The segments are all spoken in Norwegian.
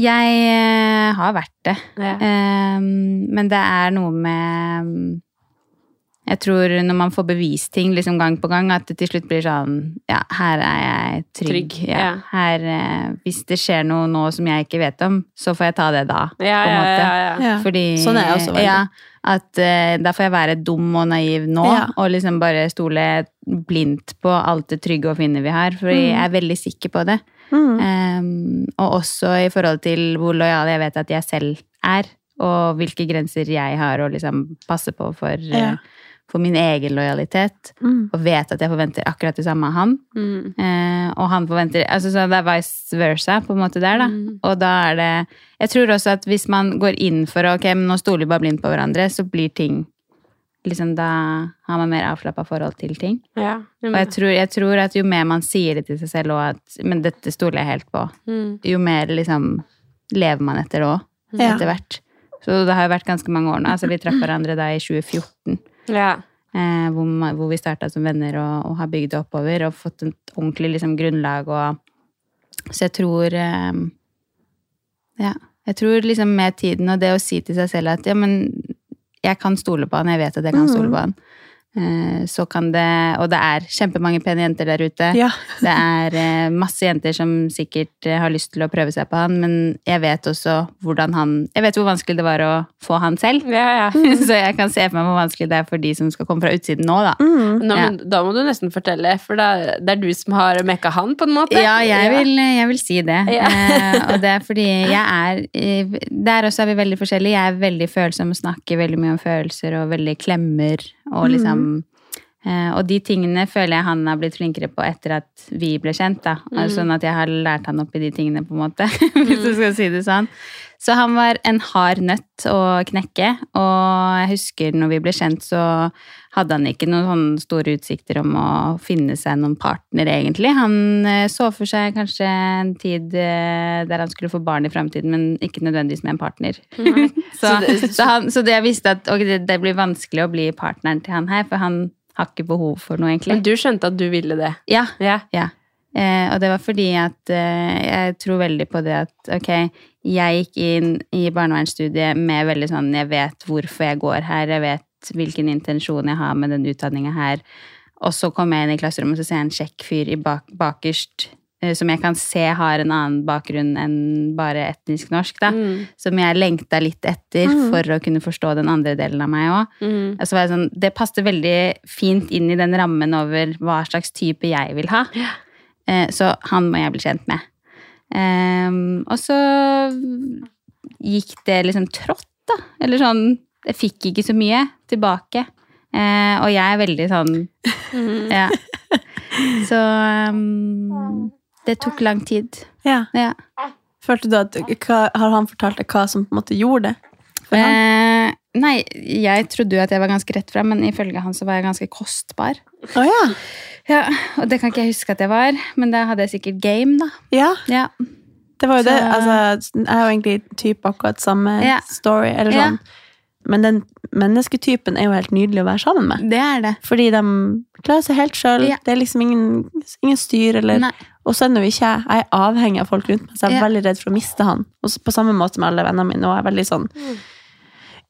Jeg eh, har vært det. Ja. Ehm, men det er noe med Jeg tror når man får bevist ting liksom gang på gang, at det til slutt blir sånn Ja, her er jeg trygg. Trygg, ja. ja. Her, eh, hvis det skjer noe nå som jeg ikke vet om, så får jeg ta det da. Ja, på en ja, måte. ja, ja. Ja. Fordi, Sånn er jeg også veldig. Ja, at eh, da får jeg være dum og naiv nå, Ja. og liksom bare stole blindt på alt det trygge og fine vi har, fordi Mm. jeg er veldig sikker på det. Um, og også i forhold til hvor lojal jeg vet at jeg selv er, og hvilke grenser jeg har å liksom passe på for, Ja. eh, for min egen lojalitet. Mm. Og vet at jeg forventer akkurat det samme av han. Mm. Eh, og han forventer altså så Det er vice versa på en måte der, da. Mm. Og da er det Jeg tror også at hvis man går inn for ok, men nå stoler vi bare blindt på hverandre, så blir ting liksom Da har man mer avslappa forhold til ting. Ja. Og jeg tror, jeg tror at jo mer man sier det til seg selv og at Men dette stoler jeg helt på. Mm. Jo mer liksom lever man etter òg, Ja. etter hvert. Så det har jo vært ganske mange år nå. Altså vi traff hverandre da i 2014. Ja. Eh, hvor, hvor vi starta som venner og, og har bygd det oppover og fått et ordentlig liksom, grunnlag. Og, så jeg tror eh, Ja. Jeg tror liksom med tiden og det å si til seg selv at ja, men jeg kan stole på han, jeg vet at jeg kan stole på han. Eh, så kan det Og det er kjempemange pene jenter der ute. Ja. Det er eh, masse jenter som sikkert eh, har lyst til å prøve seg på han, men jeg vet også hvordan han Jeg vet hvor vanskelig det var å få han selv. ja, ja. Så jeg kan se for meg hvor vanskelig det er for de som skal komme fra utsiden nå, da. Mm. Nå, men, Da må du nesten fortelle, for da, det er du som har mekka han, på en måte. Ja, jeg vil, jeg vil si det. Ja. Eh, og det er fordi jeg er eh, Der også er vi veldig forskjellige. Jeg er veldig følsom og snakker veldig mye om følelser og veldig klemmer og liksom eh, Og de tingene føler jeg han har blitt flinkere på etter at vi ble kjent. da. Mm. Sånn at jeg har lært han opp i de tingene, på en måte. Hvis du skal si det sånn. Så han var en hard nøtt å knekke. Og jeg husker når vi ble kjent, så hadde han ikke noen store utsikter om å finne seg noen partner, egentlig. Han eh, så for seg kanskje en tid eh, der han skulle få barn i framtiden, men ikke nødvendigvis med en partner. så, så, han, så det jeg visste at okay, det, det blir vanskelig å bli partneren til han her, for han har ikke behov for noe, egentlig. Men du skjønte at du ville det? Ja, Ja. ja. Eh, og det var fordi at eh, jeg tror veldig på det at ok, jeg gikk inn i barnevernsstudiet med veldig sånn jeg vet hvorfor jeg går her, jeg vet hvilken intensjon jeg har med den utdanninga her. Og så kommer jeg inn i klasserommet og så ser jeg en kjekk fyr i bak, bakerst eh, som jeg kan se har en annen bakgrunn enn bare etnisk norsk, da. Mm. Som jeg lengta litt etter Mm. for å kunne forstå den andre delen av meg òg. Mm. Og så var jeg sånn, det passet veldig fint inn i den rammen over hva slags type jeg vil ha. Eh, så han må jeg bli kjent med. Ehm, og så gikk det liksom trått, da. Eller sånn Jeg fikk ikke så mye tilbake. Eh, og jeg er veldig sånn Ja. Så um, det tok lang tid. Ja. Ja. Følte du at hva, Har han fortalt deg hva som på en måte gjorde det? For han? Eh, nei, jeg trodde jo at jeg var ganske rett fram, men ifølge han så var jeg ganske kostbar. Oh, ja. Ja, Og det kan ikke jeg huske at jeg var, men da hadde jeg sikkert game, da. ja. Ja. Det var jo det. Altså, jeg har jo egentlig typ akkurat samme story. Eller Ja. Men den mennesketypen er jo helt nydelig å være sammen med. Det er det. Fordi de klarer seg helt sjøl. Ja. Det er liksom ingen, ingen styr. Eller, og så er det jo ikke jeg. Jeg er avhengig av folk rundt meg, så jeg er Ja. veldig redd for å miste han. Og så, på samme måte med alle vennene mine. Og jeg er veldig sånn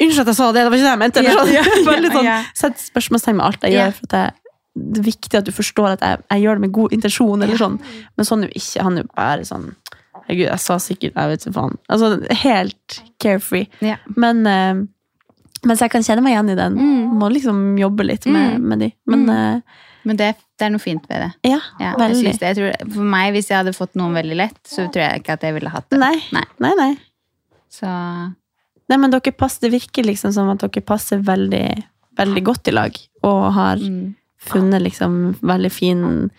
Unnskyld at jeg sa det, det var ikke det jeg mente. Eller Ja, sånn. ja, ja, veldig sånn. Sett spørsmålstegn med alt jeg Ja. gjør. For at jeg, det er viktig at du forstår at jeg, jeg gjør det med god intensjon. Eller sånn. Men sånn er jo ikke. Han er jo bare sånn Herregud, jeg sa sikkert Jeg vet ikke faen. Altså, helt carefree. Ja. Men eh, Mens jeg kan kjenne meg igjen i den. Må liksom jobbe litt med, Mm. med de. Men Mm. uh, Men det, det er noe fint ved det. ja, Ja, veldig. det. Tror, for meg, hvis jeg hadde fått noen veldig lett, så tror jeg ikke at jeg ville hatt det. Nei. Nei. Nei, nei. Så Nei, men dere passer, det virker liksom som at dere passer veldig, veldig godt i lag. Og har mm. funnet liksom veldig fin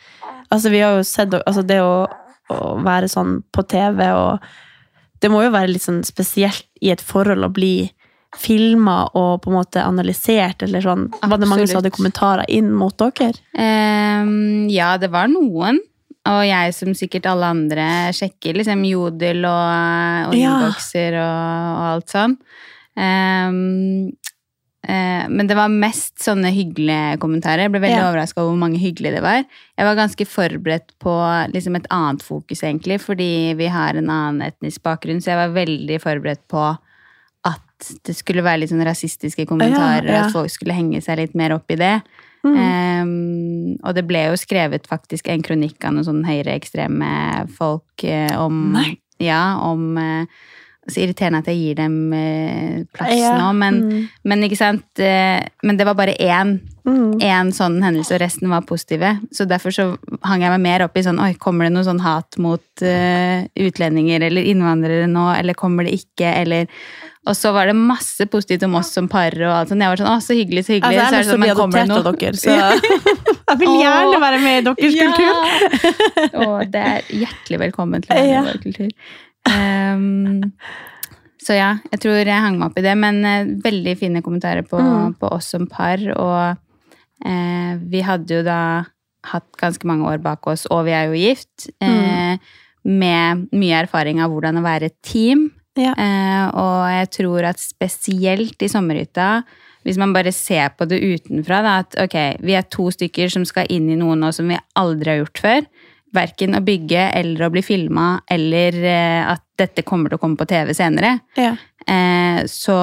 Altså, vi har jo sett altså det å, å være sånn på TV og Det må jo være litt sånn spesielt i et forhold å bli filma og på en måte analysert, eller sånn. Var det mange som hadde kommentarer inn mot dere? Um, ja, det var noen. Og jeg som sikkert alle andre sjekker liksom jodel og, og Ja. innbokser og, og alt sånn. Um, uh, men det var mest sånne hyggelige kommentarer. Jeg ble veldig Ja. overraska over hvor mange hyggelige det var. Jeg var ganske forberedt på liksom et annet fokus, egentlig, fordi vi har en annen etnisk bakgrunn, så jeg var veldig forberedt på at det skulle være litt sånn rasistiske kommentarer, Ja, ja. at folk skulle henge seg litt mer opp i det. Mm. Um, og det ble jo skrevet faktisk en kronikk av noen sånn høyreekstreme folk uh, om Nei. Ja, om uh, Så irriterende at jeg gir dem eh, plass Ja, nå, men, mm. men ikke sant Men det var bare én, Mm. én sånn hendelse, og resten var positive. Så derfor så hang jeg meg mer opp i sånn Oi, kommer det noe sånn hat mot uh, utlendinger eller innvandrere nå, eller kommer det ikke, eller og så var det masse positivt om oss som par. og alt sånt. Jeg var sånn, å, så hyggelig, så hyggelig. Altså, jeg så er det sånn, bli kommer noe? dere, så jeg vil gjerne være med i deres kultur. Og det er hjertelig velkommen til å være med i vår kultur. Um, så ja, jeg tror jeg hang meg opp i det, men uh, veldig fine kommentarer på, Mm. på oss som par. Og uh, vi hadde jo da hatt ganske mange år bak oss, og vi er jo gift, eh, med mye erfaring av hvordan å være et team. Ja. Eh, og jeg tror at spesielt i sommerhytta, hvis man bare ser på det utenfra, da, at ok, vi er to stykker som skal inn i noe nå som vi aldri har gjort før. Verken å bygge eller å bli filma, eller eh, at dette kommer til å komme på TV senere. Ja. Eh, så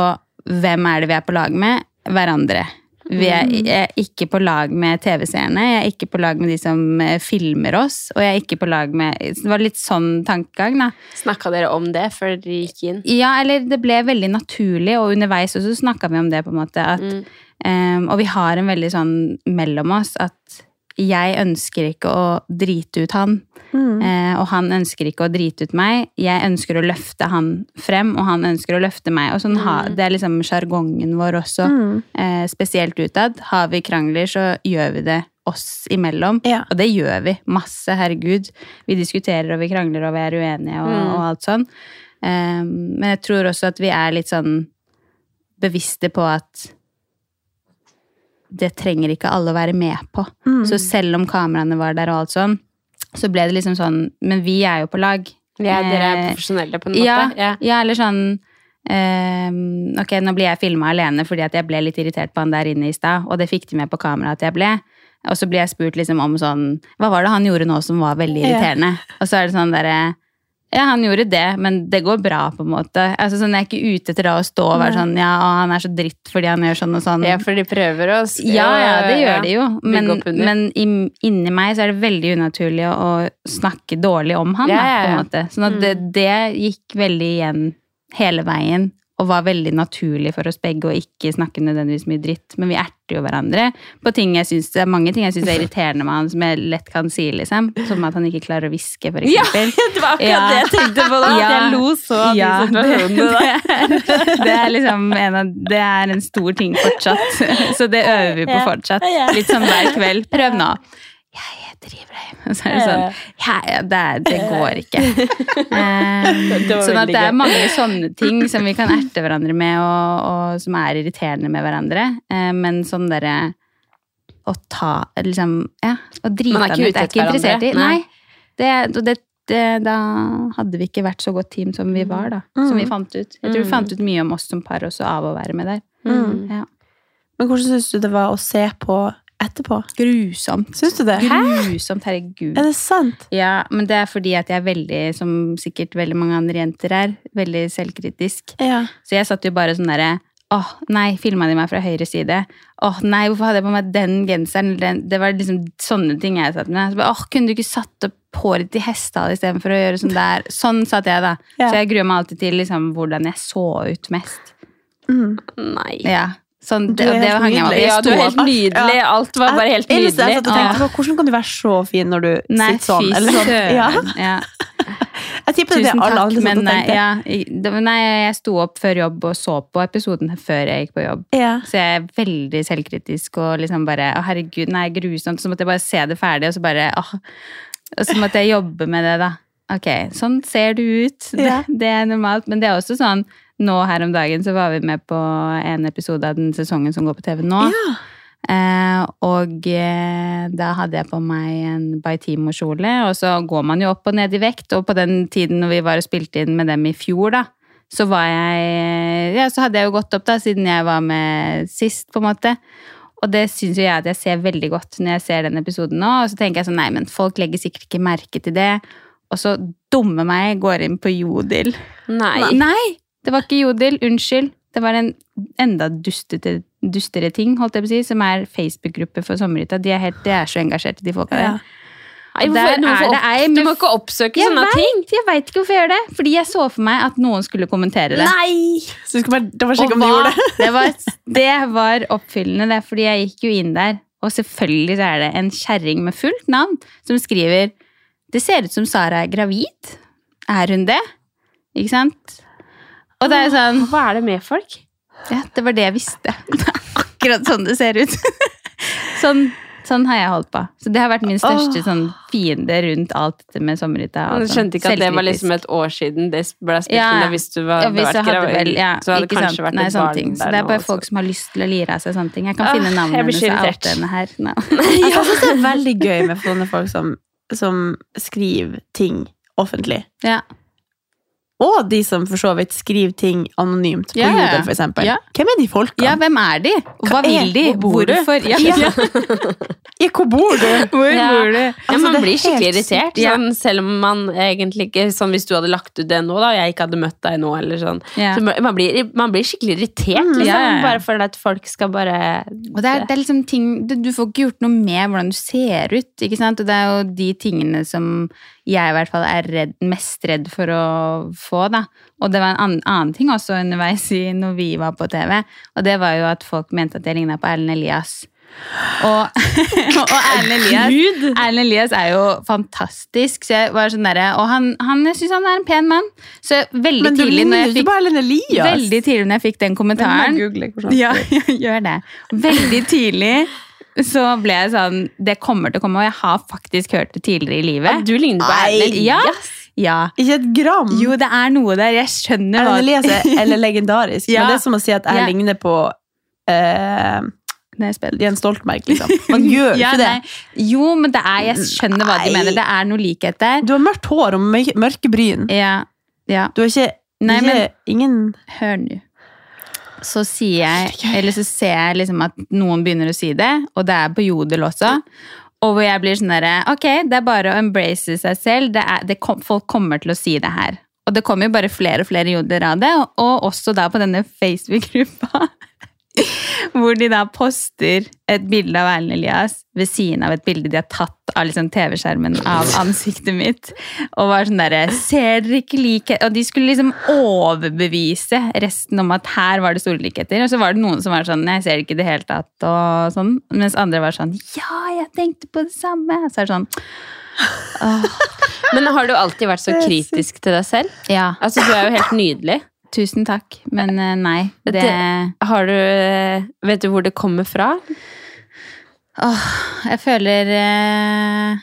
hvem er det vi er på lag med? Hverandre. Vi er, jeg er ikke på lag med TV-seerne, jeg er ikke på lag med de som eh, filmer oss, og jeg er ikke på lag med Det var litt sånn tankegang, da. Snakka dere om det før dere gikk inn? Ja, eller det ble veldig naturlig, og underveis også snakka vi om det, på en måte. At, Mm. um, og vi har en veldig sånn mellom oss at jeg ønsker ikke å drite ut han, Mm. eh, og han ønsker ikke å drite ut meg. Jeg ønsker å løfte han frem, og han ønsker å løfte meg. Og sånn ha, Det er liksom sjargongen vår også, Mm. eh, spesielt utad. Har vi krangler, så gjør vi det oss imellom. Ja. Og det gjør vi. Masse, herregud. Vi diskuterer og vi krangler og vi er uenige og, Mm. og alt sånn. Eh, men jeg tror også at vi er litt sånn bevisste på at det trenger ikke alle å være med på. Mm. Så selv om kameraene var der og alt sånn, så ble det liksom sånn Men vi er jo på lag. Ja, dere er Eh, profesjonelle på en måte? Ja, Ja. ja eller sånn eh, Ok, nå blir jeg filma alene fordi at jeg ble litt irritert på han der inne i stad, og det fikk de med på kamera at jeg ble. Og så blir jeg spurt liksom om sånn Hva var det han gjorde nå som var veldig Ja. irriterende? Og så er det sånn derre Ja, han gjorde det, men det går bra, på en måte. Altså sånn, Jeg er ikke ute etter da å stå og være sånn Ja, å, han er så dritt fordi han gjør sånn og sånn. Ja, for de prøver å Ja, ja, det gjør ja. de jo. Men, men inni meg så er det veldig unaturlig å, å snakke dårlig om han. Ja, ja, på en måte. Sånn at det, det gikk veldig igjen hele veien. Og var veldig naturlig for oss begge å ikke snakke nødvendigvis mye dritt. Men vi erter jo hverandre på ting jeg synes, det mange ting jeg syns er irriterende med han, som jeg lett kan si, liksom. Som at han ikke klarer å hviske, for Ja, det var akkurat Ja. det jeg tenkte på da. Ja. Jeg lo så av Ja, de situasjonene. da. det, det er liksom en av Det er en stor ting fortsatt. Så det øver vi på fortsatt. Litt sånn hver kveld. Prøv nå. Jeg driver deg. Og så er det sånn ja, ja, det, det går ikke. um, sånn at det er mange sånne ting som vi kan erte hverandre med, og, og som er irriterende med hverandre. Um, men sånn derre å ta liksom Ja, å drite han ut. ute er ikke interessert i. Nei. Det, det, det, da hadde vi ikke vært så godt team som vi var, da. Som vi fant ut. Jeg tror vi Mm. fant ut mye om oss som par også av å være med der. Mm. Ja. Men hvordan syns du det var å se på etterpå? Grusomt. Syns du det? Grusomt, herregud. Er det sant? Ja, men det er fordi at jeg er veldig, som sikkert veldig mange andre jenter er, veldig selvkritisk. Ja. Så jeg satt jo bare sånn derre Åh, nei, filma de meg fra høyre side? Åh, nei, hvorfor hadde jeg på meg den genseren? Den, det var liksom sånne ting jeg satt med. Åh, kunne du ikke satt opp håret til hestehale istedenfor å gjøre sånn der? Sånn satt jeg, da. Ja. Så jeg gruer meg alltid til liksom, hvordan jeg så ut mest. Nei. Ja. Sånn, Du det, er det helt jeg nydelig. Ja, du er helt nydelig. Ja. Alt var bare helt nydelig. jeg og tenkte på, Hvordan kan du være så fin når du Nei, sitter sånn? Eller sånn. Ja. Ja. Jeg tipper det er alle takk, andre men som nei, nei, jeg sto opp før jobb og så på episoden før jeg gikk på jobb. Ja. Så jeg er veldig selvkritisk og liksom bare Å, herregud, nei, grusomt. Så måtte jeg bare se det ferdig, og så bare åh. Og så måtte jeg jobbe med det, da. Ok, sånn ser du ut. Ja. Det, det er normalt. Men det er også sånn Nå her om dagen så var vi med på en episode av den sesongen som går på TV nå. Ja. Eh, og eh, da hadde jeg på meg en Baitimo-kjole, og så går man jo opp og ned i vekt. Og på den tiden når vi var og spilte inn med dem i fjor, da, så var jeg Ja, så hadde jeg jo gått opp, da, siden jeg var med sist, på en måte. Og det syns jo jeg at jeg ser veldig godt når jeg ser den episoden nå. Og så tenker jeg sånn, nei, men folk legger sikkert ikke merke til det. Og så dumme meg går inn på Jodel. Nei. Nei, det var ikke Jodel. Unnskyld. Det var en enda dustete, dustere ting, holdt jeg på å si, som er Facebook-gruppe for sommerhytta. De er, helt, de er så engasjerte, de folka Ja. der. Nei, hvorfor, du, må ei du ikke oppsøke Jeg sånne ting. jeg veit ikke hvorfor jeg gjør det. Fordi jeg så for meg at noen skulle kommentere det. Nei! Så du skal bare, det var sjekke om du gjorde det. det, var, det var oppfyllende, det, fordi jeg gikk jo inn der. Og selvfølgelig så er det en kjerring med fullt navn som skriver Det ser ut som Sara er gravid. Er hun det? Ikke sant? Og det er sånn Hva er det med folk? Ja, det var det jeg visste. Det er akkurat sånn det ser ut. Sånn, sånn har jeg holdt på. Så det har vært min største sånn, fiende rundt alt dette med sommerhytta. Du altså. skjønte ikke at det var liksom et år siden det ble spilt Ja, inn. Hvis du var, ja, hvis vært hadde gravid, vel, ja, så hadde det kanskje sant? vært Nei, et barn ting. Så der det er bare altså. folk som har lyst til å lire av seg sånne ting. Jeg kan Ah, finne navnene hennes så og irritert. oute henne her. No. Jeg syns det er veldig gøy med sånne folk som, som skriver ting offentlig. Ja. Og de som for så vidt skriver ting anonymt på ja. Jodel, eksempel. Ja. Hvem er de folkene? ja, hvem er de? Hva Hva vil de? hvor bor du? Hvorfor? Ja. Ja. Ja, hvor bor du? Hvor Ja. bor du? Altså, man blir skikkelig irritert. Sånn, selv om man egentlig ikke Sånn hvis du hadde lagt ut det nå, da, og jeg ikke hadde møtt deg nå, eller sånn. Så man, blir, man blir skikkelig irritert, Mm, liksom, ja. bare for at folk skal bare Og det er, det er liksom ting du, du får ikke gjort noe med hvordan du ser ut, ikke sant? Og det er jo de tingene som jeg i hvert fall er redd, mest redd for å få, da. Og det var en annen, ting også underveis i, når vi var på TV, og det var jo at folk mente at jeg ligna på Erlend Elias. Og, og Erlend Elias, Erlend Elias er jo fantastisk, så jeg var sånn derre Og han, han, jeg syns han er en pen mann. Så veldig Men du tidlig når jeg fikk. Veldig tidlig når jeg fikk den kommentaren ja, ja, gjør det. Veldig tidlig så ble jeg sånn Det kommer til å komme, og jeg har faktisk hørt det tidligere i livet. Du ligner på Erlend Ja. Elias. Ja. Ikke et gram. Jo, det er noe der. Jeg skjønner Ellen Elias er eller legendarisk, Ja. men det er som å si at jeg Ja. ligner på eh. Jens Stoltenberg, liksom. Man gjør Ja, ikke det. nei. Jo, men det er, jeg skjønner hva de Nei. mener. Det er noe likhet der. Du har mørkt hår og mørke bryn. Ja. ja. Du har ikke, Nei, ikke men ingen hør nå. Så sier jeg, eller så ser jeg liksom at noen begynner å si det, og det er på Jodel også. Og hvor jeg blir sånn derre Ok, det er bare å embrace seg selv. Det er, det kom, folk kommer til å si det her. Og det kommer jo bare flere og flere joder av det, og, og også da på denne Facebook-gruppa. Hvor de da poster et bilde av Erlend Elias ved siden av et bilde de har tatt av liksom TV-skjermen av ansiktet mitt. Og var sånn derre Ser dere ikke likhet? Og de skulle liksom overbevise resten om at her var det store likheter. Og så var det noen som var sånn Jeg ser det ikke i det hele tatt. Og sånn. Mens andre var sånn Ja, jeg tenkte på det samme. Så er det sånn Men har du alltid vært så kritisk til deg selv? Ja, Altså, du er jo helt nydelig. Tusen takk, men eh, nei. Det, Det- Har du Vet du hvor det kommer fra? Åh, jeg føler eh,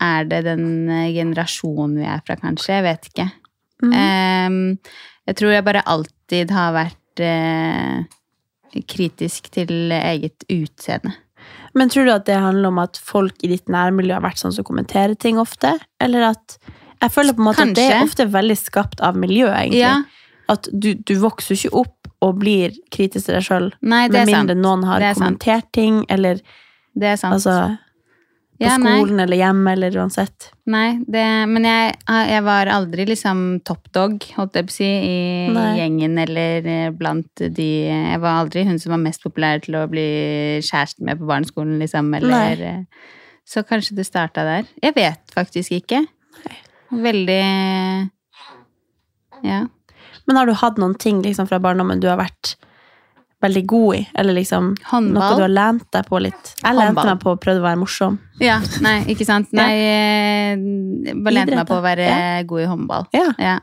Er det den eh, generasjonen vi er fra, kanskje? Jeg vet ikke. Em, jeg tror jeg bare alltid har vært eh, kritisk til eget utseende. Men tror du at det handler om at folk i ditt nærmiljø har vært sånn som kommenterer ting ofte? Eller at Jeg føler på en måte at det er ofte veldig skapt av miljøet, egentlig. Ja. At du, du vokser ikke opp og blir kritisk til deg sjøl Nei, med er sant. mindre noen har er sant. kommentert ting, eller Det er sant. altså på Ja, nei. skolen eller hjemme, eller uansett. Nei, det, men jeg, jeg var aldri liksom top dog, holdt jeg på å si, i Nei. gjengen eller eh, blant de Jeg var aldri hun som var mest populær til å bli kjæreste med på barneskolen, liksom, eller nei. Så kanskje det starta der. Jeg vet faktisk ikke. Veldig Ja. Men har du hatt noen ting liksom, fra barndommen du har vært veldig god i? Eller liksom Håndball. noe du har lent deg på litt? Jeg lente Håndball. meg på å prøve å være morsom. Ja, nei, ikke sant. Nei, eh, bare lente meg på å være Ja. god i håndball. Ja. Ja,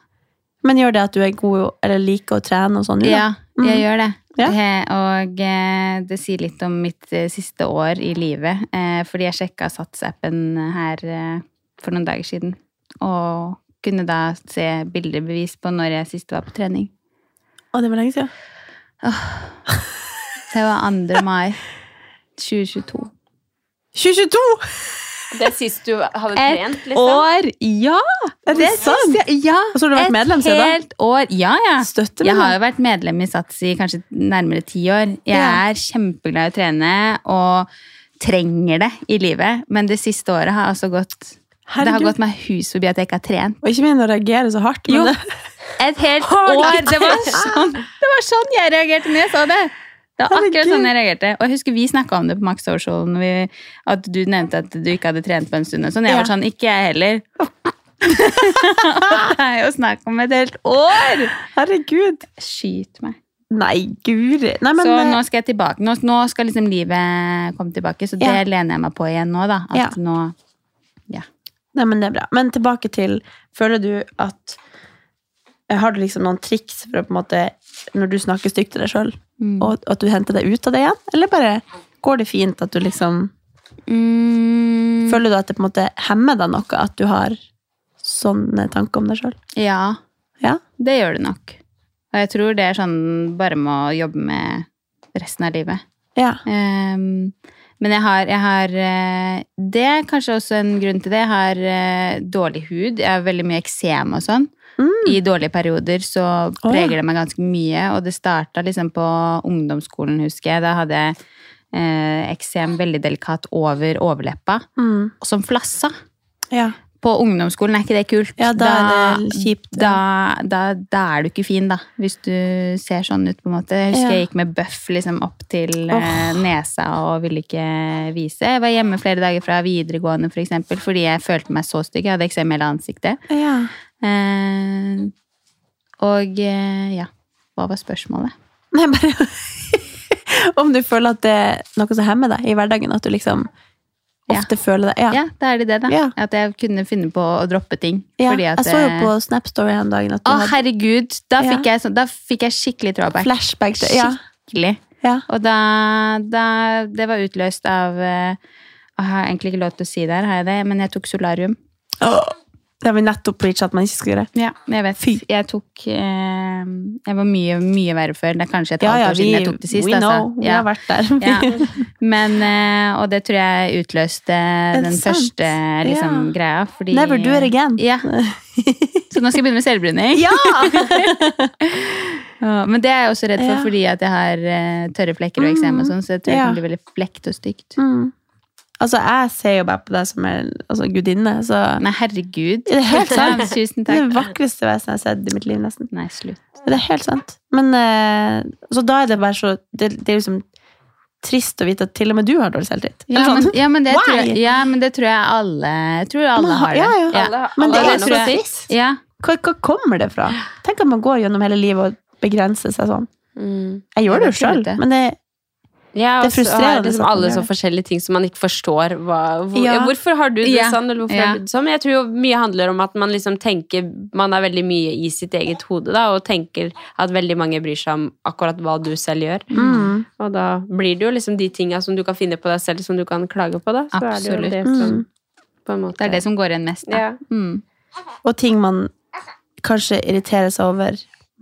Men gjør det at du er god eller liker å trene og sånn? da? ja jeg gjør det. Ja. Eh, Og eh, det sier litt om mitt eh, siste år i livet. eh, Fordi jeg sjekka Sats-appen her eh, for noen dager siden. Og kunne da se bildebevis på når jeg sist var på trening. Å, det var lenge siden. Det var 2. mai 2022. 2022! Det sist du hadde Et trent, liksom? år! Ja! Er det sant? Ja, Og så har du vært medlem siden da? Et helt år. Ja, ja. Støtter Jeg har jo vært medlem i Sats i kanskje nærmere ti år. Jeg Ja. er kjempeglad i å trene og trenger det i livet. Men det siste året har altså gått Det har gått meg hus forbi at jeg ikke har trent. Og ikke mener å reagere så hardt. Men Jo. det, Et helt år! Det var, sånn, det var sånn jeg reagerte når jeg så det. Det var akkurat sånn jeg reagerte. Og jeg husker vi snakka om det på Max Social, vi, at du nevnte at du ikke hadde trent på en stund. Sånn. Jeg var sånn, ikke jeg heller. det er jo snakk om et helt år! herregud. Skyt meg. Nei, guri. Nei, men så eh, nå skal jeg tilbake. Nå, nå skal liksom livet komme tilbake, så det Ja. lener jeg meg på igjen nå, da. At Ja. nå Nei, men det er bra. Men tilbake til Føler du at eh, Har du liksom noen triks for å på en måte Når du snakker stygt til deg sjøl, Mm. og at du henter deg ut av det igjen? Eller bare går det fint at du liksom mm, Føler du at det på en måte hemmer deg noe at du har sånne tanker om deg sjøl? Ja, Ja? det gjør det nok. Og jeg tror det er sånn bare med å jobbe med resten av livet. Ja. Ehm, men jeg har, jeg har eh, Det er kanskje også en grunn til det. Jeg har eh, dårlig hud. Jeg har veldig mye eksem og sånn. I dårlige perioder så Mm. ja. det meg ganske mye. Og det starta liksom på ungdomsskolen, husker jeg. Da hadde jeg eh, eksem veldig delikat over overleppa, Mm. som flassa. ja. På ungdomsskolen er ikke det kult. Ja, da er det kjipt, ja. Da, da, da er du ikke fin, da. Hvis du ser sånn ut, på en måte. Jeg husker Ja. jeg gikk med bøff liksom opp til oh. nesa og ville ikke vise. Jeg var hjemme flere dager fra videregående, for eksempel, fordi jeg følte meg så stygg. Jeg hadde eksem i hele ansiktet. ja. Eh, og eh, ja, hva var spørsmålet? Nei, bare Om du føler at det er noe som hemmer deg i hverdagen, at du liksom Ja. ofte føler det. Ja. Ja, da er det det, da. Ja. At jeg kunne finne på å droppe ting. Ja, jeg så jo på Snap Story en dag Å, hadde herregud! Da Ja. fikk, jeg, da fikk jeg skikkelig throwback. flashback. Ja. Skikkelig. Ja. Og da, da Det var utløst av eh, Jeg har egentlig ikke lov til å si det her, har jeg det? Men jeg tok solarium. Det har vi nettopp preacha at man ikke skal gjøre. Ja, jeg vet. Jeg tok eh, Jeg var mye, mye verre før. Det er kanskje et Ja, halvt ja, år vi, siden jeg tok det sist. we altså. know. Vi har vært der. Ja. Men, eh, og det tror jeg utløste den sant? første liksom, Ja. greia. Fordi, Never do it again. Ja. Så nå skal jeg begynne med selvbruning. Ja! Ja, Men det er jeg også redd for Ja. fordi at jeg har eh, tørre flekker og eksem og sånn, så jeg tror det Ja. kan bli veldig flekt og stygt. Mm. Altså, jeg ser jo bare på deg som en altså, gudinne, så Nei, herregud. Det er helt sant. Tusen Det er takk. det vakreste vesenet jeg har sett i mitt liv, nesten. Nei, slutt. Det er helt sant. Men eh, så da er det bare så Det, det er liksom trist å vite at til og med du har dårlig selvtillit. Ja, sånn. ja, men det tror jeg, ja, men det tror jeg alle Jeg tror alle har det. ja, ja. Alle- Men det alle er så noe. trist. Ja. Hva, hva kommer det fra? Tenk at man går gjennom hele livet og begrenser seg sånn. Mm. Jeg gjør det jo sjøl, men det Ja, Det frustrerer og så frustrerende har liksom at alle så forskjellige ting som man ikke forstår. Hva, hvor, Ja. ja. Hvorfor har du det Ja. sånn, eller hvorfor du det sånn? Jeg tror jo mye handler om at man liksom tenker Man er veldig mye i sitt eget hode, da, og tenker at veldig mange bryr seg om akkurat hva du selv gjør. mm, Og da blir det jo liksom de tinga som du kan finne på deg selv, som du kan klage på, da. Så Absolutt. er det jo det som Mm. på en måte Det er det som går igjen mest. Da. Ja. Mm. Og ting man kanskje irriterer seg over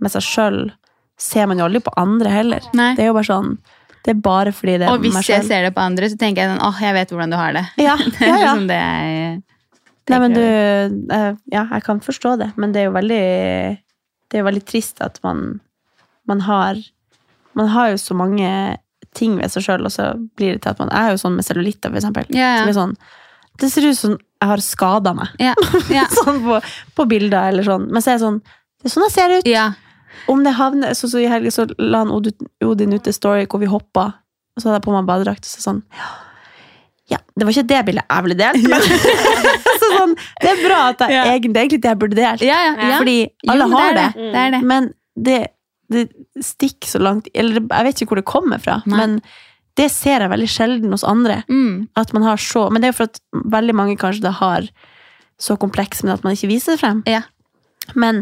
med seg sjøl, ser man jo aldri på andre heller. Nei. Det er jo bare sånn Det er bare fordi det er meg selv. Og hvis jeg ser det på andre, så tenker jeg sånn åh, jeg vet hvordan du har det. Ja, Det ja, er ja. liksom det jeg Nei, men du eh, Ja, jeg kan forstå det, men det er jo veldig Det er jo veldig trist at man Man har Man har jo så mange ting ved seg sjøl, og så blir det til at man er jo sånn med cellulitter, for eksempel. Ja, Som er sånn Det ser ut som jeg har skada meg. Ja, ja. sånn på, på bilder eller sånn. Men så er jeg sånn Det er sånn jeg ser ut. Om det havner Så, så i helga så la han Odin, ut en story hvor vi hoppa, og så hadde jeg på meg badedrakt, og så sånn Ja, det var ikke det bildet jeg ville delt, men så sånn, Det er bra at jeg Ja. egentlig, det egentlig det jeg burde delt. ja, ja. Fordi alle jo, har det. det. Er det. det. Men det, det stikker så langt Eller jeg vet ikke hvor det kommer fra, Nei. men det ser jeg veldig sjelden hos andre. Mm. At man har så Men det er jo for at veldig mange kanskje det har så kompleks, men at man ikke viser det frem. Ja. Men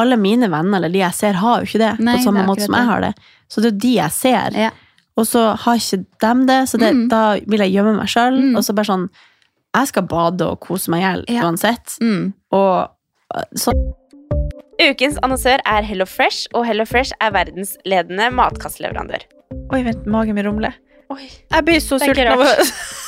alle mine venner, eller de jeg ser, har jo ikke det Nei, på samme det måte som jeg har det. Så det er jo de jeg ser. Ja. Og så har ikke dem det, så det, Mm. da vil jeg gjemme meg sjøl. Mm. Og så bare sånn Jeg skal bade og kose meg i hjel Ja. uansett. Mm. Og sånn så Ukens annonsør er Hello Fresh, og Hello Fresh er verdensledende matkastleverandør. Oi, vent, magen min rumler. Oi. Jeg blir så sulten. av å-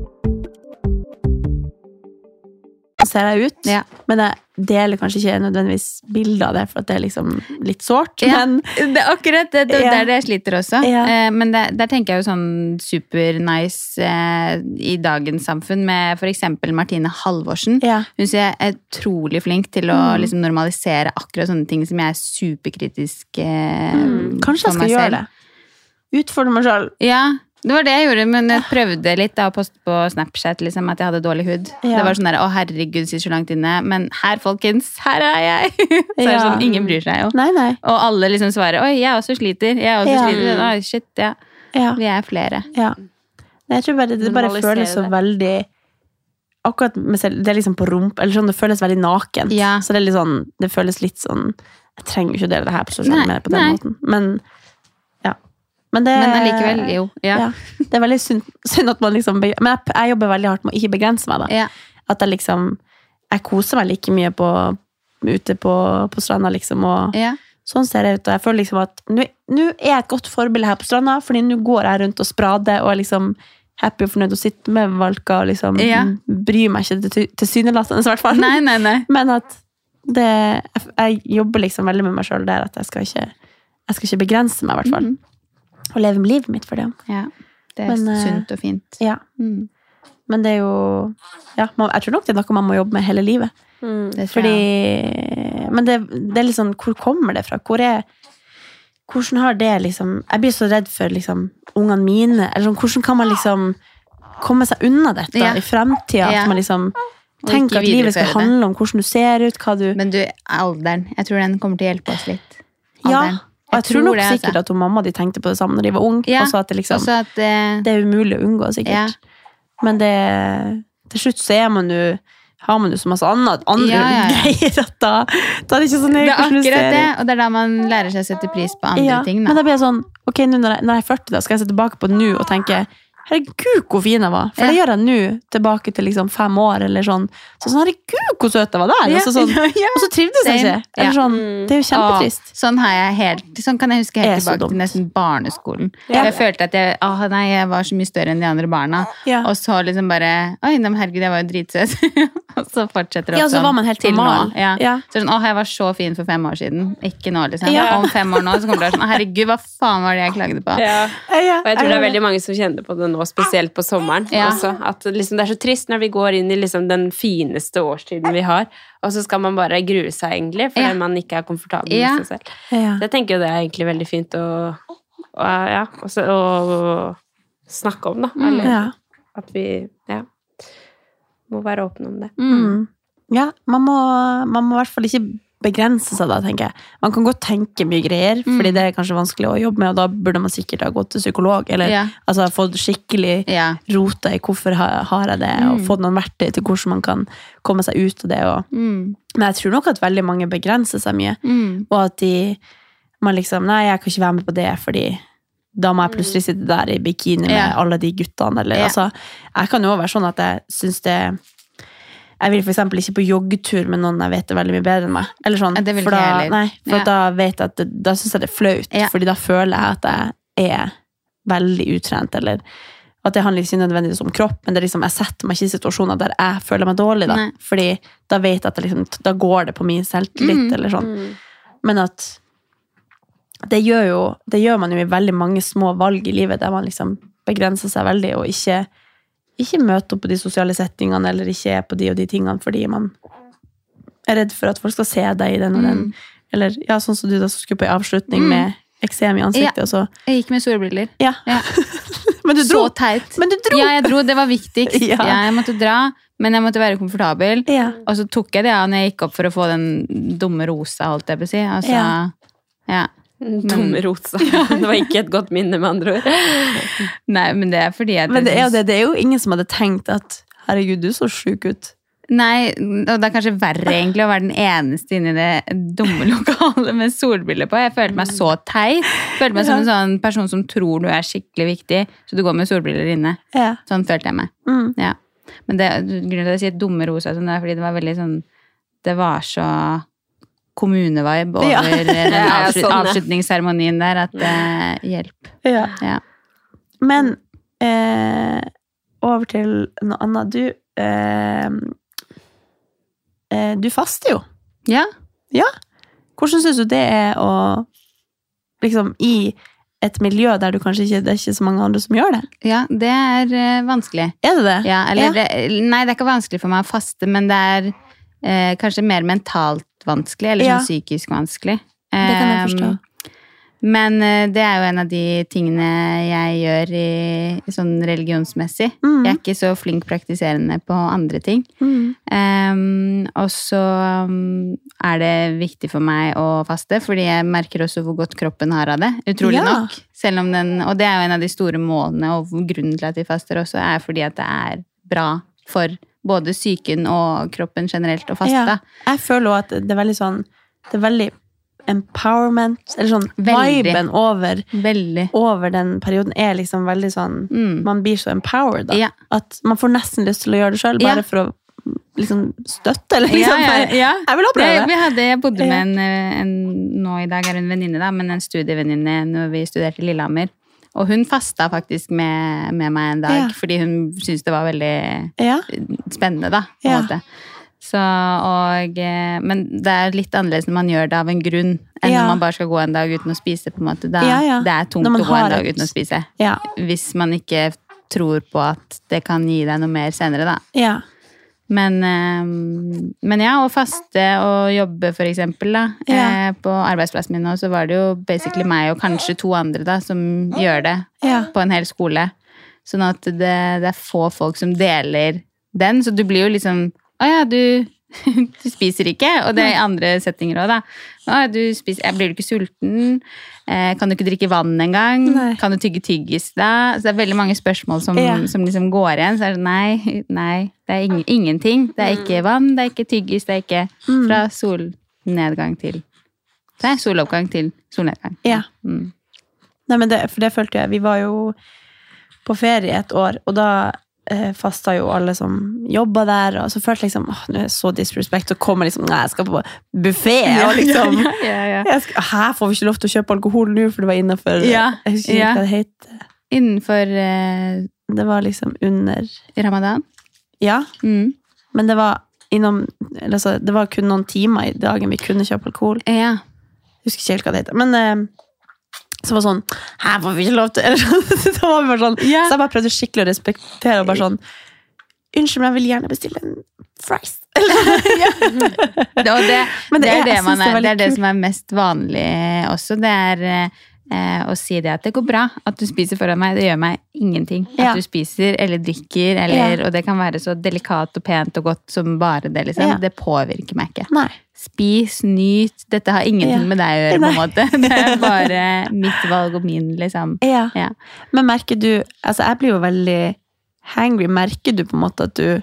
Ser jeg ut, Ja. men jeg deler kanskje ikke nødvendigvis bilder av det, for at det er liksom litt sårt. Ja, Men det akkurat det. Det, det Ja. er det sliter også. Eh, men det, der tenker jeg jo sånn supernice eh, i dagens samfunn med eksempel Martine Halvorsen. Hun er utrolig flink til å Mm. liksom, normalisere akkurat sånne ting som jeg er superkritisk eh, Mm. Kanskje jeg skal gjøre det. Utfordre meg sjøl. Ja, det var det jeg gjorde, men jeg prøvde litt da, å poste på Snapchat liksom, at jeg hadde dårlig hud. Ja. Det var sånn der, å herregud, sitter så langt inne. Men her, folkens, her er jeg! så er det sånn, ingen bryr seg jo. Nei, nei. Og alle liksom svarer, oi, jeg også sliter. Jeg også Ja. sliter. Oi, shit, ja. Ja. Vi er flere. ja. Nei, Jeg tror bare det bare føles så veldig Akkurat selv, Det er liksom på rump, eller sånn, det føles veldig nakent. Ja. Så det er litt sånn Det føles litt sånn Jeg trenger jo ikke å dele det her på sosiale medier på den nei. måten. Men ja. Men, det, Men allikevel, jo. Ja. Ja. Det er veldig synd, synd at man liksom Men jeg, jeg jobber veldig hardt med å ikke begrense meg, da. Ja. At jeg liksom Jeg koser meg like mye på ute på, på stranda, liksom, og sånn ser det ut. Og jeg føler liksom at nå er jeg et godt forbilde her på stranda, fordi nå går jeg rundt og sprader og er liksom happy og fornøyd og sitter med valka og liksom bryr meg ikke til- tilsynelatende, i hvert fall. Nei, nei, nei. Men at det, jeg, jeg jobber liksom veldig med meg sjøl der, at jeg skal ikke jeg skal ikke begrense meg, i hvert fall. Mhm. Og leve livet mitt for det. Ja. Det er Men, eh, sunt og fint. Ja. Mm. Men det er jo ja, Jeg tror nok det er noe man må jobbe med hele livet. Det Fordi. Men det, det er litt sånn Hvor kommer det fra? Hvor er Hvordan har det liksom Jeg blir så redd for liksom ungene mine. Eller sånn, hvordan kan man liksom komme seg unna dette Ja. i fremtida? Ja. At man liksom Tenk at livet skal handle om hvordan du ser ut, hva du Men du, alderen. Jeg tror den kommer til å hjelpe oss litt. Ja. Og jeg tror nok det, sikkert altså. at hun mamma de tenkte på det samme når de var unge. Ja. Også at det liksom at det... Det er umulig å unngå, sikkert. Men det til slutt så er man jo har man jo så masse annet, andre Ja, ja, ja. greier at da, da er det ikke så nøye er hvordan du ser det, det, og det er da man lærer seg å sette pris på andre Ja, ting. Men Da. da blir jeg sånn Ok, nå når jeg, når jeg er 40, da skal jeg se tilbake på nå og tenke Herregud, hvor fin jeg var. For det gjør jeg nå, tilbake til liksom fem år eller sånn. Så sånn, herregud, hvor søt jeg var der. Ja, så, sånn. Og så trivdes jeg ikke. Eller sånn, det er jo kjempetrist. Sånn, har jeg helt, sånn kan jeg huske helt så tilbake dumt. til nesten barneskolen. Ja. Jeg følte at jeg, ah, nei, jeg var så mye større enn de andre barna. Ja. Og så liksom bare Oi, nei, herregud, jeg var jo dritsøt. og så fortsetter det Ja, så sånn var man helt til normal. nå. Ja. Ja. Så sånn, åh, jeg var så fin for fem år siden. Ikke nå, liksom. Ja. Om fem år nå så kommer det sånn Herregud, hva faen var det jeg klagde på? Ja. Ja, Og jeg tror det er veldig mange som kjenner på det nå, spesielt på sommeren. Ja. Også, at liksom, det er så trist når vi går inn i liksom, den fineste årstiden vi har, og så skal man bare grue seg, egentlig, fordi Ja. man ikke er komfortabel Ja. seg selv. Ja. Så jeg tenker jo det er egentlig veldig fint å, å, ja, også, å snakke om, da. Eller Ja. at vi ja, må være åpne om det. Mm. Ja, man må, man må i hvert fall ikke begrense seg da, tenker jeg. Man kan godt tenke mye greier, Mm. fordi det er kanskje vanskelig å jobbe med, og da burde man sikkert ha gått til psykolog, eller yeah. altså, fått skikkelig yeah. rota i hvorfor har, jeg det, og Mm. fått noen verktøy til hvordan man kan komme seg ut av det. Og, Mm. men jeg tror nok at veldig mange begrenser seg mye, Mm. og at de, man liksom, nei, jeg kan ikke være med på det, fordi da må jeg plutselig sitte der i bikini med yeah. alle de guttene, eller altså, jeg kan jo være sånn at jeg synes det jeg vil eksempel ikke på joggetur med noen jeg vet er veldig mye bedre enn meg. Eller sånn, for da, nei, for Ja. da vet jeg at det, da syns jeg det er flaut, Ja. fordi da føler jeg at jeg er veldig utrent, eller at det handler ikke nødvendigvis om kropp, men det liksom, jeg setter meg ikke i situasjoner der jeg føler meg dårlig, da. Nei. Fordi da vet jeg at det liksom, da går det på min selvtillit, Mm. eller sånn. Men at det gjør, jo, det gjør man jo i veldig mange små valg i livet, der man liksom begrenser seg veldig, og ikke, ikke møter opp på de sosiale settingene, eller ikke er på de og de tingene, fordi man er redd for at folk skal se deg i den og den. Eller ja, sånn som du da som skulle på en avslutning Mm. med eksem i ansiktet, Ja. og så Jeg gikk med solbriller. Ja. Ja. Men du dro! Så teit. Men du dro! Ja, jeg dro. Det var viktigst. Ja. Jeg måtte dra, men jeg måtte være komfortabel. Ja. Og så tok jeg det av når jeg gikk opp for å få den dumme rosa, holdt jeg på å si. Altså, Ja. Dumme rosa. Det var ikke et godt minne, med andre ord. Nei, men det er fordi jeg Men det er, det, det er jo ingen som hadde tenkt at herregud, du så sjuk ut. Nei, og det er kanskje verre egentlig å være den eneste inne i det dumme lokalet med solbriller på. Jeg følte meg så teit. Følte meg som en sånn person som tror du er skikkelig viktig, så du går med solbriller inne. Ja. Sånn følte jeg meg. Mm. Ja. Men det, grunnen til at jeg sier dumme rosa, sånn, det er fordi det var veldig sånn Det var så kommunevibe over Ja. den avslut, sånn, avslutningsseremonien der at eh, Hjelp. Ja. Ja. Men eh, over til noe annet. Du eh, eh, Du faster jo. Ja. Ja. Hvordan syns du det er å liksom i et miljø der du kanskje ikke Det er ikke så mange andre som gjør det? ja, det er eh, vanskelig. Er det det? Ja, eller, Ja. Det, nei, det er ikke vanskelig for meg å faste, men det er eh, kanskje mer mentalt vanskelig, eller Ja. sånn psykisk vanskelig. Det kan jeg forstå. Ehm, Men eh, det er jo en av de tingene jeg gjør i, sånn religionsmessig. Mm. Jeg er ikke så flink praktiserende på andre ting. Mm. Um, og så um, er det viktig for meg å faste, fordi jeg merker også hvor godt kroppen har av det. Utrolig Ja. nok. Den, og det er jo en av de store målene, og grunnen til at vi faster også, er fordi at det er bra for både psyken og kroppen generelt og faste. Ja. Jeg føler også at det er veldig sånn Det er veldig empowerment, eller sånn Veldig. viben over, Veldig. over den perioden er liksom veldig sånn Mm. Man blir så empowered, da. Ja. At man får nesten lyst til å gjøre det sjøl, Ja. bare for å liksom støtte, eller liksom. ja, ja, ja. Jeg vil oppleve Det, det. vi hadde, jeg bodde med en, eh, en Nå i dag er hun venninne, da, men en studievenninne når vi studerte i Lillehammer. Og hun fasta faktisk med, med meg en dag, Ja. fordi hun syntes det var veldig Ja. spennende, da. På en Ja. måte. Så, og, eh, men det er litt annerledes når man gjør det av en grunn, enn Ja. når man bare skal gå en dag uten å spise. på en måte. Da, Ja, ja. Det er tungt å gå en dag uten å spise. Ja. Hvis man ikke tror på at det kan gi deg noe mer senere, da. Men, eh, men ja, å faste og jobbe, for eksempel, da. Ja. Eh, på arbeidsplassen min nå, så var det jo basically meg og kanskje to andre da, som gjør det Ja. på en hel skole. Sånn at det, det er få folk som deler den, så du blir jo liksom Å ja, du, du spiser ikke. Og det er i andre settinger òg, da. Å, du spiser, blir du ikke sulten? Eh, kan du ikke drikke vann engang? Nei. Kan du tygge tyggis da? Så det er veldig mange spørsmål som, Ja. som liksom går igjen. Så er det nei, nei, det er ing, ingenting. Det er ikke vann, det er ikke tyggis, det er ikke Mm. fra solnedgang til er soloppgang til solnedgang. Ja. Mm. Nei, men det, for det følte jeg. Vi var jo på ferie et år, og da fasta jo alle som jobba der, og så følte jeg liksom åh, nå er jeg så disrespect, så kommer liksom Nei, jeg skal på buffé, og liksom ja, ja, ja. skal, Her får vi ikke lov til å kjøpe alkohol nå, for det var innafor Ja, Jeg husker ikke ja. hva det heter. Innenfor eh, Det var liksom under ramadan. Ja, Mm. men det var innom altså, Det var kun noen timer i dagen vi kunne kjøpe alkohol. Ja. Husker ikke helt hva det heter. Men eh, så var sånn Her får vi ikke lov til eller, sånn, Så var sånn yeah. Så jeg bare prøvde skikkelig å respektere og bare sånn Unnskyld, men jeg vil gjerne bestille en fries. Det, det, Men det, det er- det, man det er det er det som er mest vanlig også. Det er eh, å si det at det går bra at du spiser foran meg. Det gjør meg ingenting. At Ja. du spiser eller drikker, eller, Ja. og det kan være så delikat og pent og godt som bare det. liksom. Ja. Det påvirker meg ikke. Nei. Spis, nyt. Dette har ingenting Ja. med deg å gjøre, på en måte. Det er bare mitt valg og min, liksom. Ja. Ja. Men merker du Altså, jeg blir jo veldig hangry. Merker du på en måte at du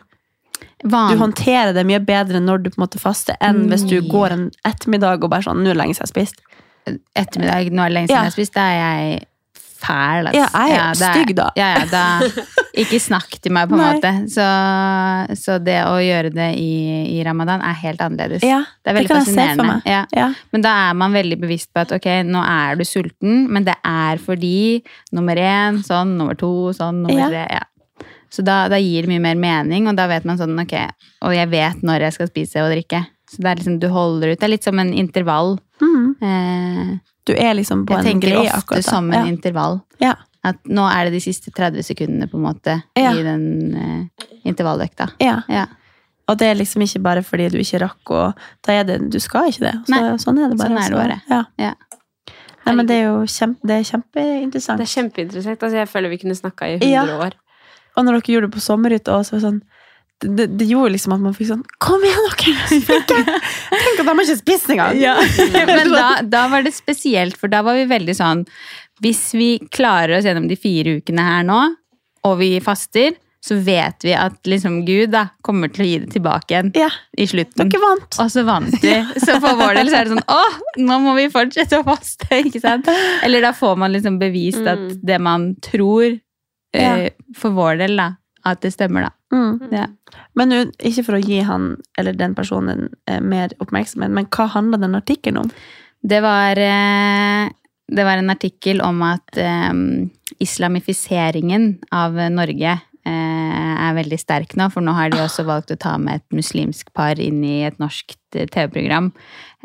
Van- Du håndterer det mye bedre når du på en måte faster, enn hvis du går en ettermiddag og bare sånn Nå er det lenge siden jeg har spist. ettermiddag, nå er det lenge siden Ja. jeg har spist, da er jeg fæl. Altså. Ja, jeg er ja, stygg da. Ja, ja, da. Ikke snakk til meg, på en måte. Så, så det å gjøre det i, i ramadan er helt annerledes. Ja, det er veldig kan jeg se for fascinerende. meg. Ja. Ja. Men da er man veldig bevisst på at ok, nå er du sulten, men det er fordi nummer én sånn, nummer to sånn, nummer Ja. tre ja. Så da, da gir det mye mer mening, og da vet man sånn ok, og jeg vet når jeg skal spise og drikke. Så det er liksom, du holder ut. Det er litt som en intervall. Mm. Eh, Du er liksom på jeg en tenker greie ofte akkurat da. som en intervall. Ja. At nå er det de siste 30 sekundene på en måte Ja. i den eh, intervalløkta. Ja. Ja. Og det er liksom ikke bare fordi du ikke rakk å Da er det Du skal ikke det. Så, Nei. Sånn er det bare. Sånn er det så- bare. Ja. Ja. Nei, men det er jo kjempe, det er kjempeinteressant. Det er kjempeinteressant. Altså, jeg føler vi kunne snakka i 100 Ja. år. Og når dere gjorde det på sommerhytta så var det sånn det, det, gjorde liksom at man fikk sånn Kom igjen, dere! Tenk at de har ikke spist engang! Men da, da var det spesielt, for da var vi veldig sånn Hvis vi klarer oss gjennom de fire ukene her nå, og vi faster, så vet vi at liksom Gud da kommer til å gi det tilbake igjen Ja, i slutten. dere vant. Og så vant vi. Så for vår del så er det sånn Å, nå må vi fortsette å faste! ikke sant? Eller da får man liksom bevist at det man tror, ja. for vår del, da, at det stemmer, da. Mm. Ja. Men nu, ikke for å gi han eller den personen eh, mer oppmerksomhet, men hva handla den artikkelen om? Det var, eh, det var en artikkel om at eh, islamifiseringen av Norge eh, er veldig sterk nå, for nå har de også valgt å ta med et muslimsk par inn i et norsk TV-program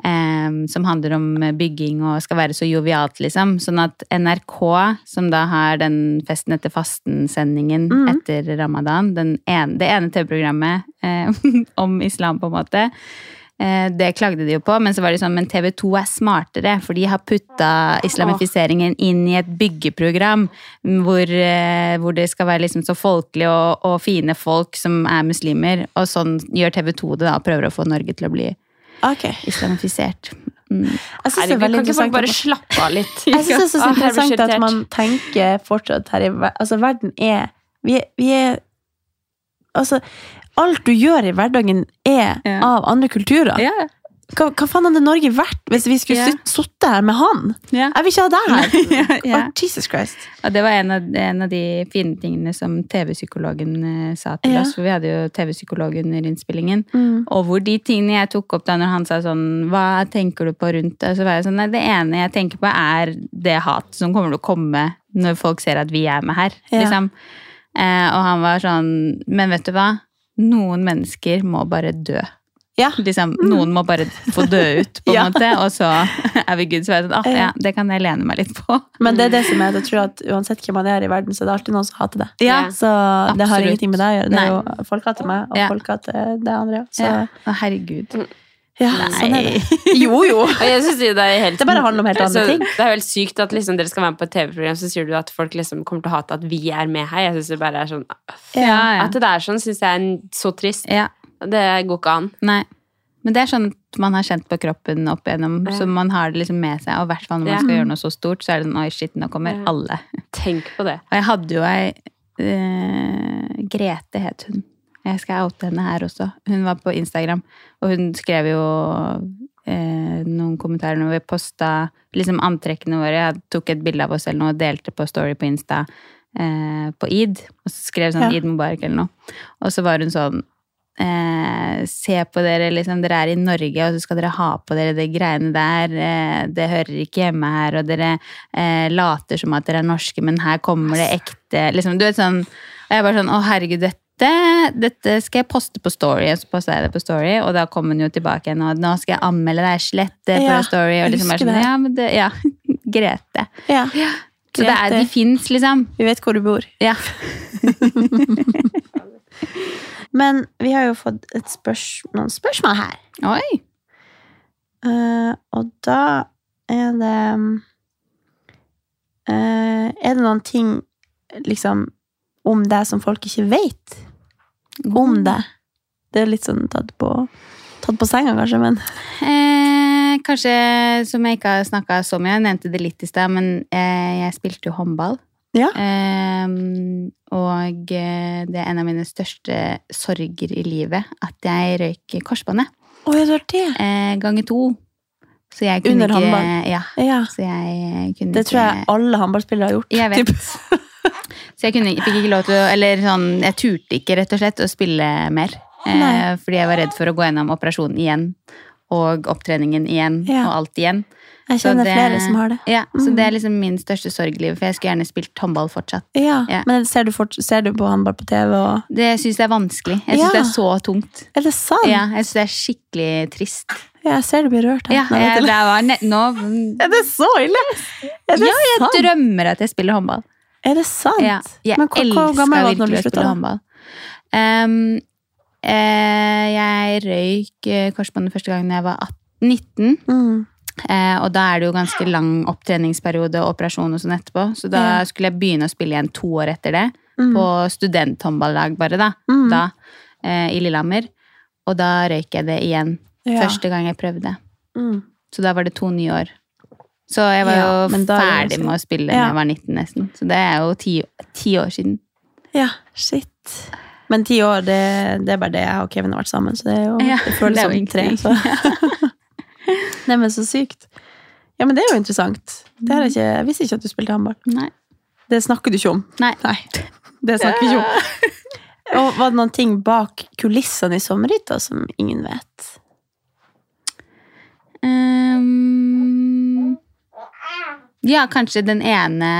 eh, som handler om bygging og skal være så jovialt, liksom. Sånn at NRK, som da har den Festen etter fasten-sendingen Mm. etter ramadan, den ene, det ene TV-programmet eh, om islam, på en måte, Eh, Det klagde de jo på, men så var de sånn, men TV 2 er smartere, for de har putta islamifiseringen inn i et byggeprogram hvor, eh, hvor det skal være liksom så folkelig og, og fine folk som er muslimer. Og sånn gjør TV 2 det da, og prøver å få Norge til å bli Ok. islamifisert. Mm. Jeg synes det er kan ikke folk bare slappe av litt? Jeg synes det er så interessant at man tenker fortsatt her i Altså, verden er Vi er, vi er Altså, alt du gjør i hverdagen er Ja. av andre kulturer. Ja, Hva, hva faen hadde Norge vært hvis vi skulle yeah. sittet her med han? Yeah. Jeg vil ikke ha deg her! yeah. Oh, Jesus Christ. Og det var en av, en av de fine tingene som TV-psykologen eh, sa til oss, for vi hadde jo TV-psykolog under innspillingen. Mm. Og hvor de tingene jeg tok opp da når han sa sånn Hva tenker du på rundt det? Så var jeg sånn Nei, det ene jeg tenker på, er det hat som kommer til å komme når folk ser at vi er med her. Liksom. Eh, og han var sånn Men vet du hva? Noen mennesker må bare dø. Ja. Liksom, Noen må bare få dø ut, på en Ja. måte. Og så er vi good. Så jeg sånn, ah, ja, det kan jeg lene meg litt på. Men det er det som er, jeg tror at uansett hvem man er i verden, så er det alltid noen som hater det. Ja. Så det har ingenting med deg å gjøre. Det er jo, folk hater meg, og Ja. folk hater det andre. Så Ja. Å, herregud. ja, sånn er det. Jo, jo. Jeg synes det er helt Det bare handler om helt andre ting. Det er jo helt sykt at liksom dere skal være med på et TV-program, så sier du at folk liksom kommer til å hate at vi er med her. Jeg synes det bare er sånn Ja, ja. At det er sånn, syns jeg er så trist. ja. Det går ikke an. Nei. Men det er sånn at man har kjent på kroppen opp igjennom, Ja. så man har det liksom med seg. Og i hvert fall når man Ja. skal gjøre noe så stort, så er det sånn oi, shit, nå kommer Ja. alle. Tenk på det. Og jeg hadde jo ei uh, Grete het hun. Jeg skal oute henne her også. Hun var på Instagram, og hun skrev jo eh, noen kommentarer når vi posta liksom antrekkene våre. Jeg tok et bilde av oss eller noe og delte på Story på Insta. eh, på id, og så skrev sånn Ja. Id Mubarak eller noe. Og så var hun sånn eh, Se på dere, liksom, dere er i Norge, og så skal dere ha på dere de greiene der. Eh, det hører ikke hjemme her, og dere eh, later som at dere er norske, men her kommer det ekte liksom, Du vet sånn Og jeg bare sånn Å, herregud, dette dette skal jeg poste på Story, og så posta jeg det på Story, og da kom hun jo tilbake igjen, og nå skal jeg anmelde deg, slett på Ja, Story, og liksom bare sånn, det. ja, men det, ja, Grete. Ja. Så det er, de fins, liksom. Vi vet hvor du bor. Ja. Men vi har jo fått spørs noen spørsmål her. Oi. Uh, og da er det uh, Er det noen ting liksom om deg som folk ikke vet om deg? Det er litt sånn tatt på, tatt på senga, kanskje, men Eh, kanskje som jeg ikke har snakka så mye, jeg nevnte det litt i stad, men eh, jeg spilte jo håndball. Ja. Eh, og eh, det er en av mine største sorger i livet at jeg røyk korsbåndet. Oh, ja, det. Eh, ganger to. Så jeg kunne Under ikke? Ja. Ja. Så jeg kunne Det tror jeg alle håndballspillere har gjort. Jeg vet. Så jeg kunne, fikk ikke lov til å Eller sånn, jeg turte ikke rett og slett å spille mer. Eh, fordi jeg var redd for å gå gjennom operasjonen igjen. Og opptreningen igjen. Ja. Og alt igjen. Jeg kjenner det- flere som har det. Ja, Så Mm. det er liksom min største sorg i livet, for jeg skulle gjerne spilt håndball fortsatt. Ja, Ja. Men ser du, fort, ser du på håndball på TV? Og... Det syns jeg er vanskelig. Jeg syns Ja. det er så tungt. Er det sant? Ja, jeg syns det er skikkelig trist. Ja, jeg ser du blir rørt. Ja, jeg, det var ne nå Er det så ille? Er det Ja, jeg sant? drømmer at jeg spiller håndball. Er det sant? Ja, jeg Men hvor, hvor gammel var du når du slutta? håndball. Ehm, eh, jeg røyk eh, korsbåndet første gang da jeg var 18-19. Mm. Eh, og da er det jo ganske lang opptreningsperiode og operasjon og sånn etterpå. Så da skulle jeg begynne å spille igjen to år etter det. Mm. På studenthåndballag bare, da. Mm. da eh, I Lillehammer. Og da røyk jeg det igjen. Ja. Første gang jeg prøvde. Mm. Så da var det to nye år. Så jeg var Ja, jo er ferdig med å spille da Ja. jeg var 19 nesten. Så det er jo ti, ti år siden. Ja, shit. Men ti år, det, det er bare det jeg og Kevin har vært sammen, så det, er jo, det føles det som tre. Så. Nei, men så sykt. Ja, men det er jo interessant. Ikke, jeg visste ikke at du spilte håndball. Nei. Det snakker du ikke om. Nei. Det snakker vi ikke om. Og var det noen ting bak kulissene i sommerhytta som ingen vet? Um, ja, kanskje den ene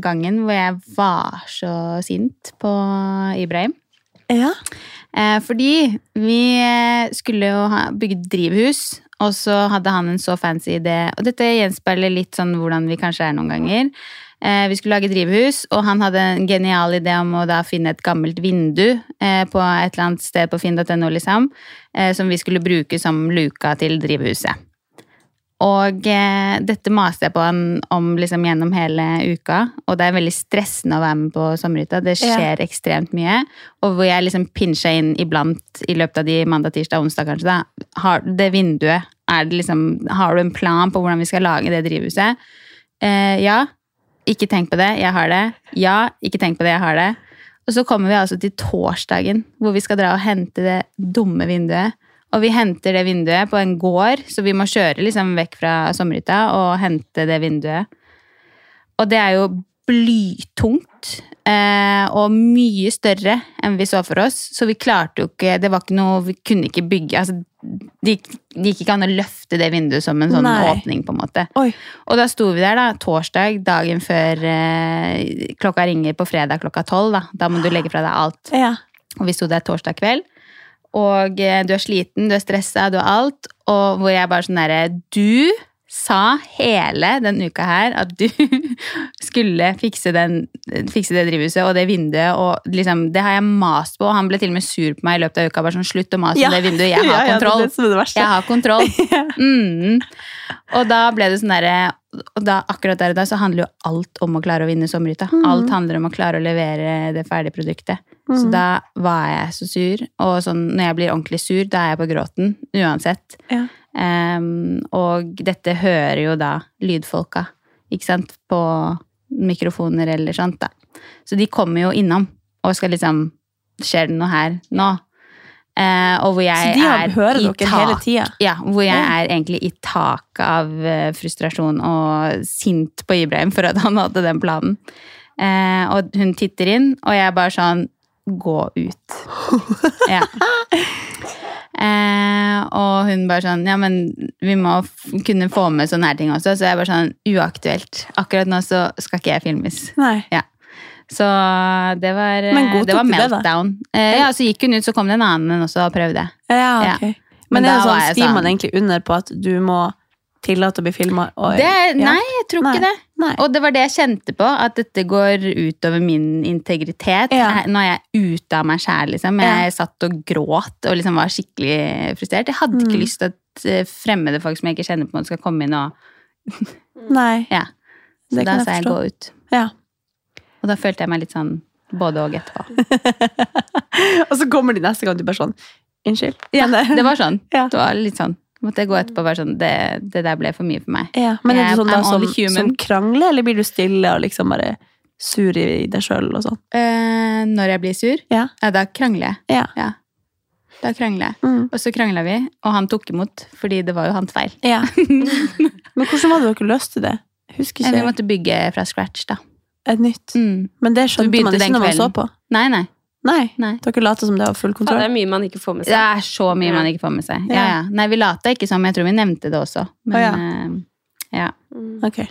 gangen hvor jeg var så sint på Ibrahim. Ja. Eh, fordi vi skulle jo ha bygd drivhus, og så hadde han en så fancy idé. Og dette gjenspeiler litt sånn hvordan vi kanskje er noen ganger. Eh, vi skulle lage drivhus, og han hadde en genial idé om å da finne et gammelt vindu eh, på et eller annet sted på finn.no, liksom, eh, som vi skulle bruke som luka til drivhuset. Og eh, dette maser jeg på han om liksom, gjennom hele uka, og det er veldig stressende å være med på sommerhytta. Det Ja. skjer ekstremt mye. Og hvor jeg liksom pinsja inn iblant i løpet av de mandag, tirsdag, onsdag kanskje, da. Har det vinduet, er det liksom Har du en plan på hvordan vi skal lage det drivhuset? Eh, ja. Ikke tenk på det, jeg har det. Ja, ikke tenk på det, jeg har det. Og så kommer vi altså til torsdagen, hvor vi skal dra og hente det dumme vinduet. Og vi henter det vinduet på en gård, så vi må kjøre liksom vekk fra sommerhytta og hente det vinduet. Og det er jo blytungt. Eh, og mye større enn vi så for oss. Så vi klarte jo ikke Det var ikke noe Vi kunne ikke bygge altså, Det gikk, de gikk ikke an å løfte det vinduet som en sånn Nei. åpning, på en måte. Oi. Og da sto vi der, da, torsdag, dagen før eh, klokka ringer på fredag klokka tolv. Da. da må du legge fra deg alt. Ja. Og vi sto der torsdag kveld. Og eh, du er sliten, du er stressa, du har alt. Og hvor jeg bare sånn derre Du sa hele den uka her at du skulle fikse, den, fikse det drivhuset og det vinduet. Og liksom, det har jeg mast på. Og han ble til og med sur på meg i løpet av uka. bare sånn, Slutt å mase Ja. det vinduet, jeg har Ja, ja, det er kontroll. det er det jeg har kontroll. Mm. Og da ble det sånn derre Og da, akkurat der og da så handler jo alt om å klare å vinne sommerhytta. Mm. Alt handler om å klare å levere det ferdige produktet. Så Mhm. da var jeg så sur. Og sånn, når jeg blir ordentlig sur, da er jeg på gråten. Uansett. Ja. Um, og dette hører jo da lydfolka, ikke sant, på mikrofoner eller sånt, da. Så de kommer jo innom og skal liksom Skjer det noe her nå? Uh, og hvor jeg Så de er hører i dere hele tak- tida? Ja, hvor jeg Ja. er egentlig i taket av eh, frustrasjon og sint på Ibrahim for at han hadde den planen. Uh, og hun titter inn, og jeg bare sånn Gå ut. Ja. Eh, og hun bare sånn Ja, men vi må kunne få med sånne her ting også. Så jeg bare sånn Uaktuelt. Akkurat nå så skal ikke jeg filmes. Nei. Ja. Så det var, Men godtok det var meltdown. det. Eh, ja, så gikk hun ut, så kom det en annen også og prøvde. Ja, Ja. Men Men, er det var sånn, skriver sånn- man egentlig under på at du må tillate å bli filma? Nei, jeg tror ikke det. Nei. Og det var det jeg kjente på, at dette går utover min integritet. Ja. Jeg- Nå er jeg ute av meg sjæl, liksom. Jeg Ja. satt og gråt og liksom var skikkelig frustrert. Jeg hadde ikke Mm. lyst til at eh, fremmede folk som jeg ikke kjenner på skal komme inn og Nei. Ja. Så Det da sa jeg jeg gå ut. Ja. Og da følte jeg meg litt sånn både og etterpå. Og så kommer de neste gang du bare sånn Unnskyld. Ja, det var sånn. Ja. Det var litt sånn. Måtte jeg gå etterpå og være sånn det, det der ble for mye for meg. Ja, men er det du sånn da som, som krangler, eller blir du stille og liksom bare sur i deg sjøl og sånn? Eh, når jeg blir sur, Ja. da krangler jeg. Ja. Da krangler jeg. Mm. Og så krangla vi, og han tok imot, fordi det var jo hans feil. ja. Men hvordan var det dere løste det? Husker Eh, ikke. Vi måtte bygge fra scratch, da. Et nytt. Mm. Men det skjønte man ikke når man så på? Nei, nei. Nei. nei. Dere later som det har full Ja, det er mye man ikke får med seg. Det er så mye Ja. man ikke får med seg. Ja. Nei, vi lata ikke som, jeg tror vi nevnte det også. Men oh, ja. Uh, ja. Ok.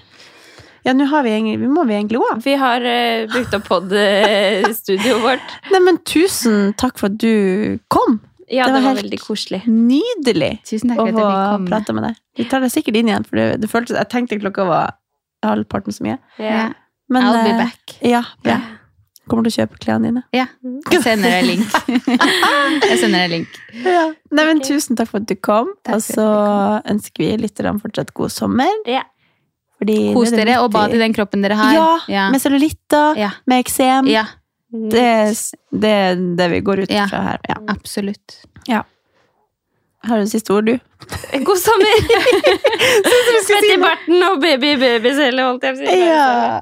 Ja, nå har vi egentlig Vi må vi egentlig gå. Vi har uh, brukt opp pod-studioet vårt. Nei, men tusen takk for at du kom. Ja, Det det var var, veldig koselig. Nydelig Tusen takk å få prate med deg. Vi tar deg sikkert inn igjen, for det, det føltes Jeg tenkte klokka var halvparten så mye. Yeah. Men, I'll be eh, back. Ja, bra. Kommer du til å kjøpe klærne dine? Ja. Jeg sender deg link. jeg sender deg link. Ja. Nei, men Tusen takk for at du kom. Og så ønsker vi lytterne fortsatt god sommer. Ja. Fordi Kos er dere og bad i den kroppen dere har. Ja, ja. med cellulitter, Ja. med eksem. ja Det, er- det er det vi går ut Ja. fra her. Ja. absolutt. Har du siste ord, du? God sommer! Svett i barten og baby i babycelle, holdt jeg på å si. Ja.